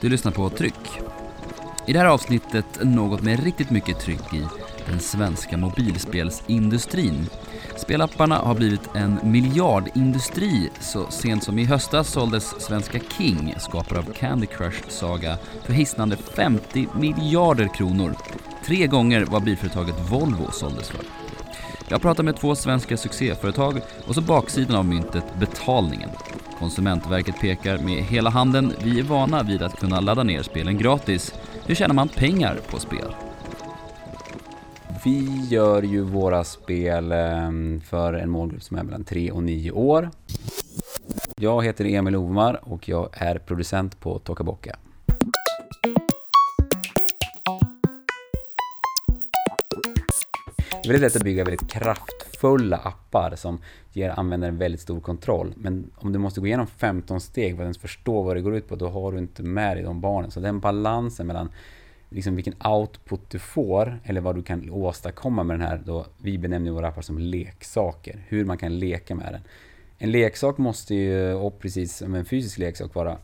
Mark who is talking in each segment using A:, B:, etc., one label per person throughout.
A: Du lyssnar på Tryck. I det här avsnittet något med riktigt mycket tryck i den svenska mobilspelsindustrin. Spelapparna har blivit en miljardindustri. Så sent som i höstas såldes svenska King, skapare av Candy Crush Saga, för hisnande 50 miljarder kronor. Tre gånger vad bilföretaget Volvo såldes för. Jag pratar med två svenska succéföretag och så baksidan av myntet betalningen. Konsumentverket pekar med hela handen. Vi är vana vid att kunna ladda ner spelen gratis. Hur tjänar man pengar på spel?
B: Vi gör ju våra spel ehm, för en målgrupp som är mellan 3 och 9 år. Jag heter Emil Ovmar och jag är producent på Tokaboka. Det är väldigt lätt att bygga väldigt kraftfulla appar som ger användaren väldigt stor kontroll. Men om du måste gå igenom 15 steg för att ens förstå vad det går ut på, då har du inte med dig de barnen. Så den balansen mellan liksom vilken output du får, eller vad du kan åstadkomma med den här, då, vi benämner våra appar som leksaker, hur man kan leka med den. En leksak måste ju, och precis som en fysisk leksak vara,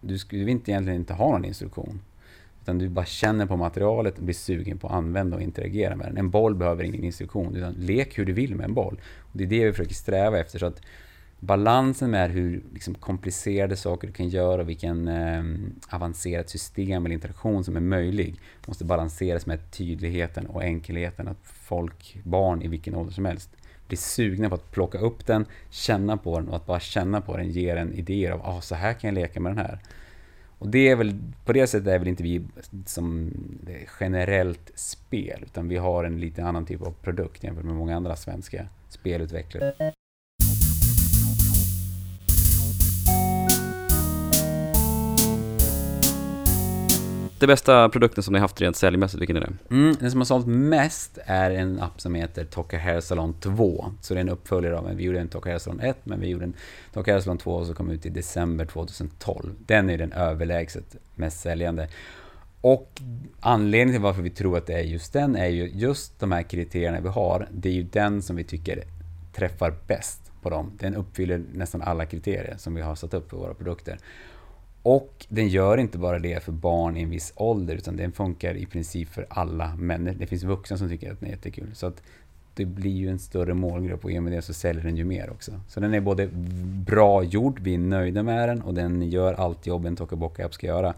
B: du skulle inte egentligen inte ha någon instruktion. Utan du bara känner på materialet och blir sugen på att använda och interagera med den. En boll behöver ingen instruktion, utan lek hur du vill med en boll. Och det är det vi försöker sträva efter. Så att balansen med hur liksom, komplicerade saker du kan göra och vilken eh, avancerat system eller interaktion som är möjlig måste balanseras med tydligheten och enkelheten. Att folk, barn i vilken ålder som helst, blir sugna på att plocka upp den, känna på den och att bara känna på den ger en idéer av ah, så här kan jag leka med den här. Och det är väl, på det sättet är väl inte vi som generellt spel, utan vi har en lite annan typ av produkt jämfört med många andra svenska spelutvecklare.
A: Den bästa produkten som ni haft rent säljmässigt, vilken är det?
B: Mm, den som har sålt mest är en app som heter Toka Hair Salon 2. Så det är en uppföljare av en. Vi gjorde en Toka Hair Salon 1, men vi gjorde en Toka Hair Salon 2 som kom ut i december 2012. Den är den överlägset mest säljande. Och anledningen till varför vi tror att det är just den är ju just de här kriterierna vi har. Det är ju den som vi tycker träffar bäst på dem. Den uppfyller nästan alla kriterier som vi har satt upp för våra produkter. Och den gör inte bara det för barn i en viss ålder, utan den funkar i princip för alla människor. Det finns vuxna som tycker att den är jättekul. Så att det blir ju en större målgrupp och i och med det så säljer den ju mer också. Så den är både bra gjord, vi är nöjda med den och den gör allt jobb en Tokaboka app ska göra.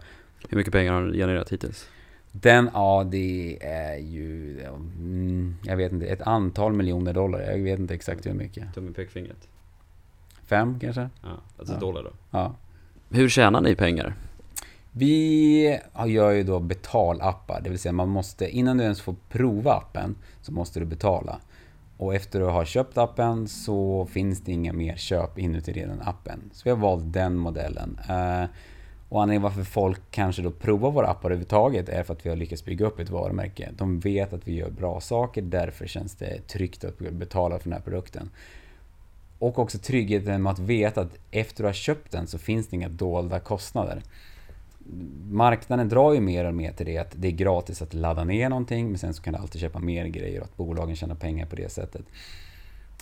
A: Hur mycket pengar har den genererat hittills?
B: Den, ja det är ju, mm, jag vet inte, ett antal miljoner dollar. Jag vet inte exakt hur mycket.
A: Tummen pekfingret?
B: Fem kanske?
A: Ja, alltså
B: ja.
A: dollar då?
B: Ja.
A: Hur tjänar ni pengar?
B: Vi gör ju då betalappar, det vill säga man måste, innan du ens får prova appen, så måste du betala. Och efter att ha köpt appen så finns det inga mer köp inuti den appen. Så vi har valt den modellen. Eh, och anledningen varför folk kanske då provar våra appar överhuvudtaget är för att vi har lyckats bygga upp ett varumärke. De vet att vi gör bra saker, därför känns det tryggt att betala för den här produkten. Och också tryggheten med att veta att efter du har köpt den så finns det inga dolda kostnader. Marknaden drar ju mer och mer till det att det är gratis att ladda ner någonting men sen så kan du alltid köpa mer grejer och att bolagen tjänar pengar på det sättet.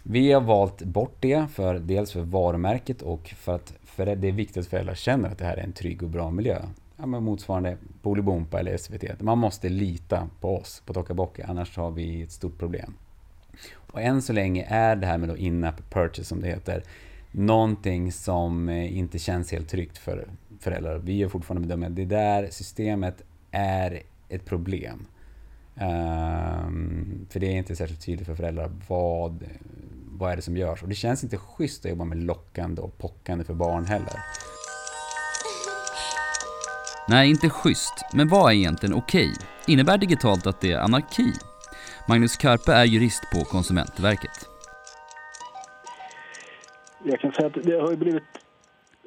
B: Vi har valt bort det, för dels för varumärket och för att för det är viktigt att föräldrar känner att det här är en trygg och bra miljö. Ja, men motsvarande Bolibompa eller SVT. Man måste lita på oss på Tokaboka, annars har vi ett stort problem. Och än så länge är det här med in-app purchase som det heter, någonting som eh, inte känns helt tryggt för föräldrar. Vi gör fortfarande bedömningen att det där systemet är ett problem. Um, för det är inte särskilt tydligt för föräldrar vad, vad är det som görs. Och det känns inte schysst att jobba med lockande och pockande för barn heller.
A: Nej, inte schysst. Men vad är egentligen okej? Innebär digitalt att det är anarki? Magnus Karpe är jurist på Konsumentverket.
C: Jag kan säga att det har blivit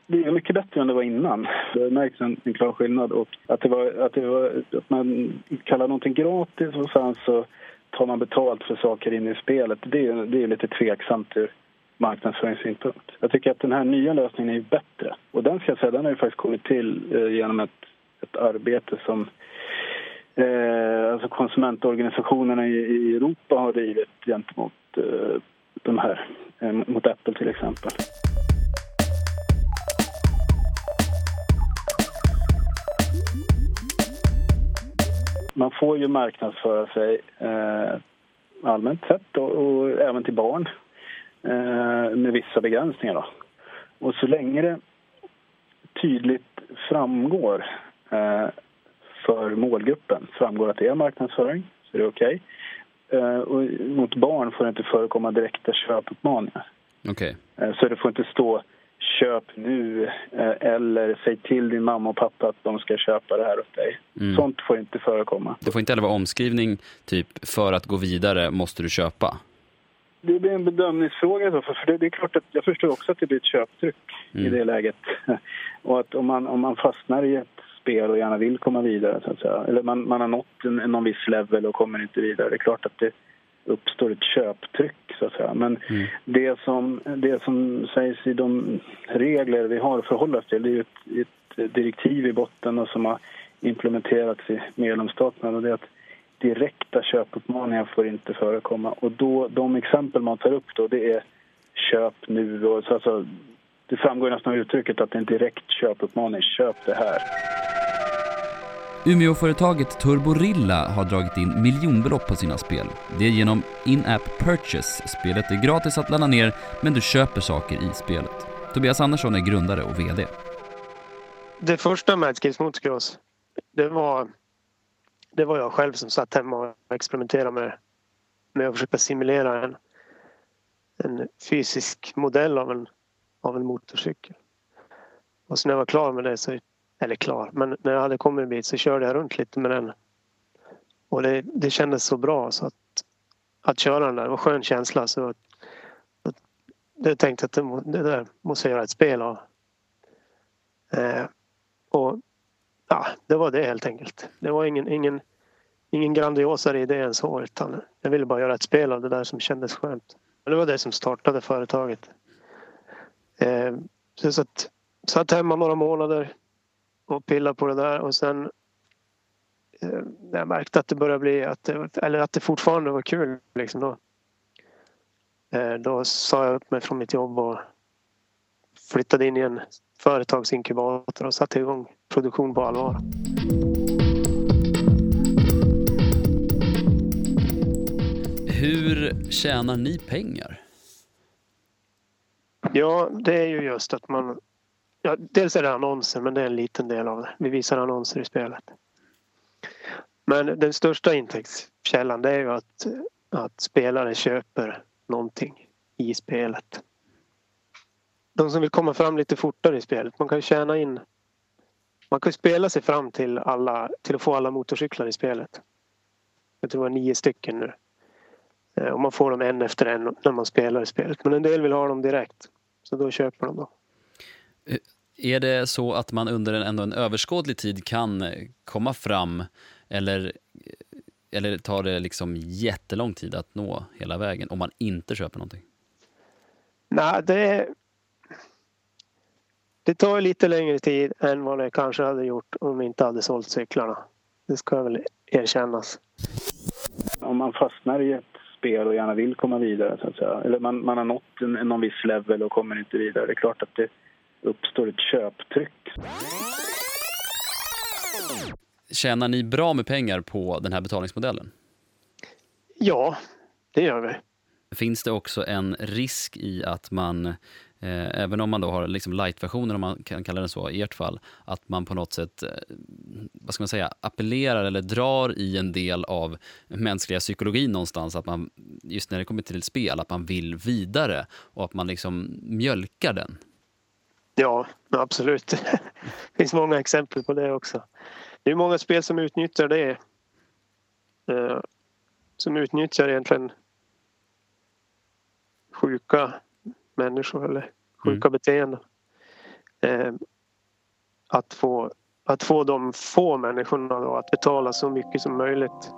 C: det är mycket bättre än det var innan. Det märks en, en klar skillnad. Och att, det var, att, det var, att man kallar någonting gratis och sen så tar man betalt för saker inne i spelet. Det är, det är lite tveksamt ur marknadsföringssynpunkt. Jag tycker att den här nya lösningen är bättre. Och den ska jag säga, den har ju faktiskt kommit till eh, genom ett, ett arbete som eh, alltså konsumentorganisationerna i, i, Europa har drivit gentemot eh, de här, eh, mot Apple till exempel. Man får ju marknadsföra sig eh, allmänt sett och, och, även till barn eh, med vissa begränsningar. Då. Och så länge det tydligt framgår eh, för målgruppen, framgår att det är marknadsföring, så är det okej. Okay. Eh, och mot barn får det inte förekomma direkta köpuppmaningar.
A: Okay.
C: Eh, så det får inte stå köp nu eh, eller säg till din mamma och pappa att de ska köpa det här åt dig. Mm. Sånt får inte förekomma.
A: Det får inte heller vara omskrivning typ för att gå vidare måste du köpa?
C: Det blir en bedömningsfråga. Då, för det, det är klart att jag förstår också att det blir ett köptryck mm. i det läget. Och att om man, om man fastnar i ett spel och gärna vill komma vidare, så att säga. eller man, man har nått en, någon viss level och kommer inte vidare, det är klart att det uppstår ett köptryck så att säga. Men mm. det, som, det som sägs i de regler vi har att förhålla oss till det är ett, ett direktiv i botten och som har implementerats i medlemsstaterna och det är att direkta köpuppmaningar får inte förekomma. Och då, de exempel man tar upp då det är köp nu och så alltså, det framgår nästan av uttrycket att det är en direkt köpuppmaning, köp det här.
A: Umeåföretaget Turborilla har dragit in miljonbelopp på sina spel. Det är genom In-App Purchase. Spelet är gratis att ladda ner, men du köper saker i spelet. Tobias Andersson är grundare och VD.
D: Det första Madskips Motocross, det var, det var jag själv som satt hemma och experimenterade med, med att försöka simulera en, en fysisk modell av en, av en motorcykel. Och så när jag var klar med det så eller klar, men när jag hade kommit en bit så körde jag runt lite med den. Och det, det kändes så bra så att, att köra den där, det var en skön känsla. Så att, att, jag tänkte att det, det där måste jag göra ett spel av. Eh, och ja, det var det helt enkelt. Det var ingen, ingen, ingen grandiosare idé än så utan jag ville bara göra ett spel av det där som kändes skönt. Och det var det som startade företaget. Eh, så jag satt hemma några månader, och pilla på det där och sen eh, när jag märkte att det började bli att det, eller att det fortfarande var kul liksom då. Eh, då sa jag upp mig från mitt jobb och flyttade in i en företagsinkubator och satte igång produktion på allvar.
A: Hur tjänar ni pengar?
D: Ja, det är ju just att man Ja, dels är det annonser, men det är en liten del av det. Vi visar annonser i spelet. Men den största intäktskällan det är ju att, att spelare köper någonting i spelet. De som vill komma fram lite fortare i spelet, man kan ju tjäna in... Man kan spela sig fram till, alla, till att få alla motorcyklar i spelet. Jag tror det var nio stycken nu. Eh, och man får dem en efter en när man spelar i spelet. Men en del vill ha dem direkt. Så då köper de dem.
A: Är det så att man under en, ändå en överskådlig tid kan komma fram eller, eller tar det liksom jättelång tid att nå hela vägen om man inte köper någonting?
D: Nej, det, det tar lite längre tid än vad det kanske hade gjort om vi inte hade sålt cyklarna. Det ska väl erkännas.
C: Om man fastnar i ett spel och gärna vill komma vidare, så att säga. eller man, man har nått en, någon viss level och kommer inte vidare, det är klart att det uppstår ett köptryck.
A: Tjänar ni bra med pengar på den här betalningsmodellen?
D: Ja, det gör vi.
A: Finns det också en risk i att man, eh, även om man då har liksom light-versionen, om man kan kalla den så i ert fall, att man på något sätt, eh, vad ska man säga, appellerar eller drar i en del av mänskliga psykologin någonstans, att man, just när det kommer till spel, att man vill vidare och att man liksom mjölkar den?
D: Ja, absolut. Det finns många exempel på det också. Det är många spel som utnyttjar det. Eh, som utnyttjar egentligen sjuka människor eller sjuka mm. beteenden. Eh, att, få, att få de få människorna då att betala så mycket som möjligt.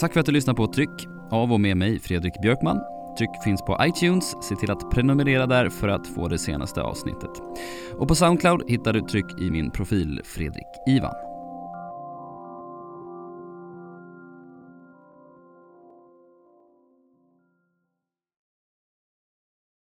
A: Tack för att du lyssnade på Tryck av och med mig Fredrik Björkman Avtryck finns på iTunes, se till att prenumerera där för att få det senaste avsnittet. Och på Soundcloud hittar du Tryck i min profil Fredrik Ivan.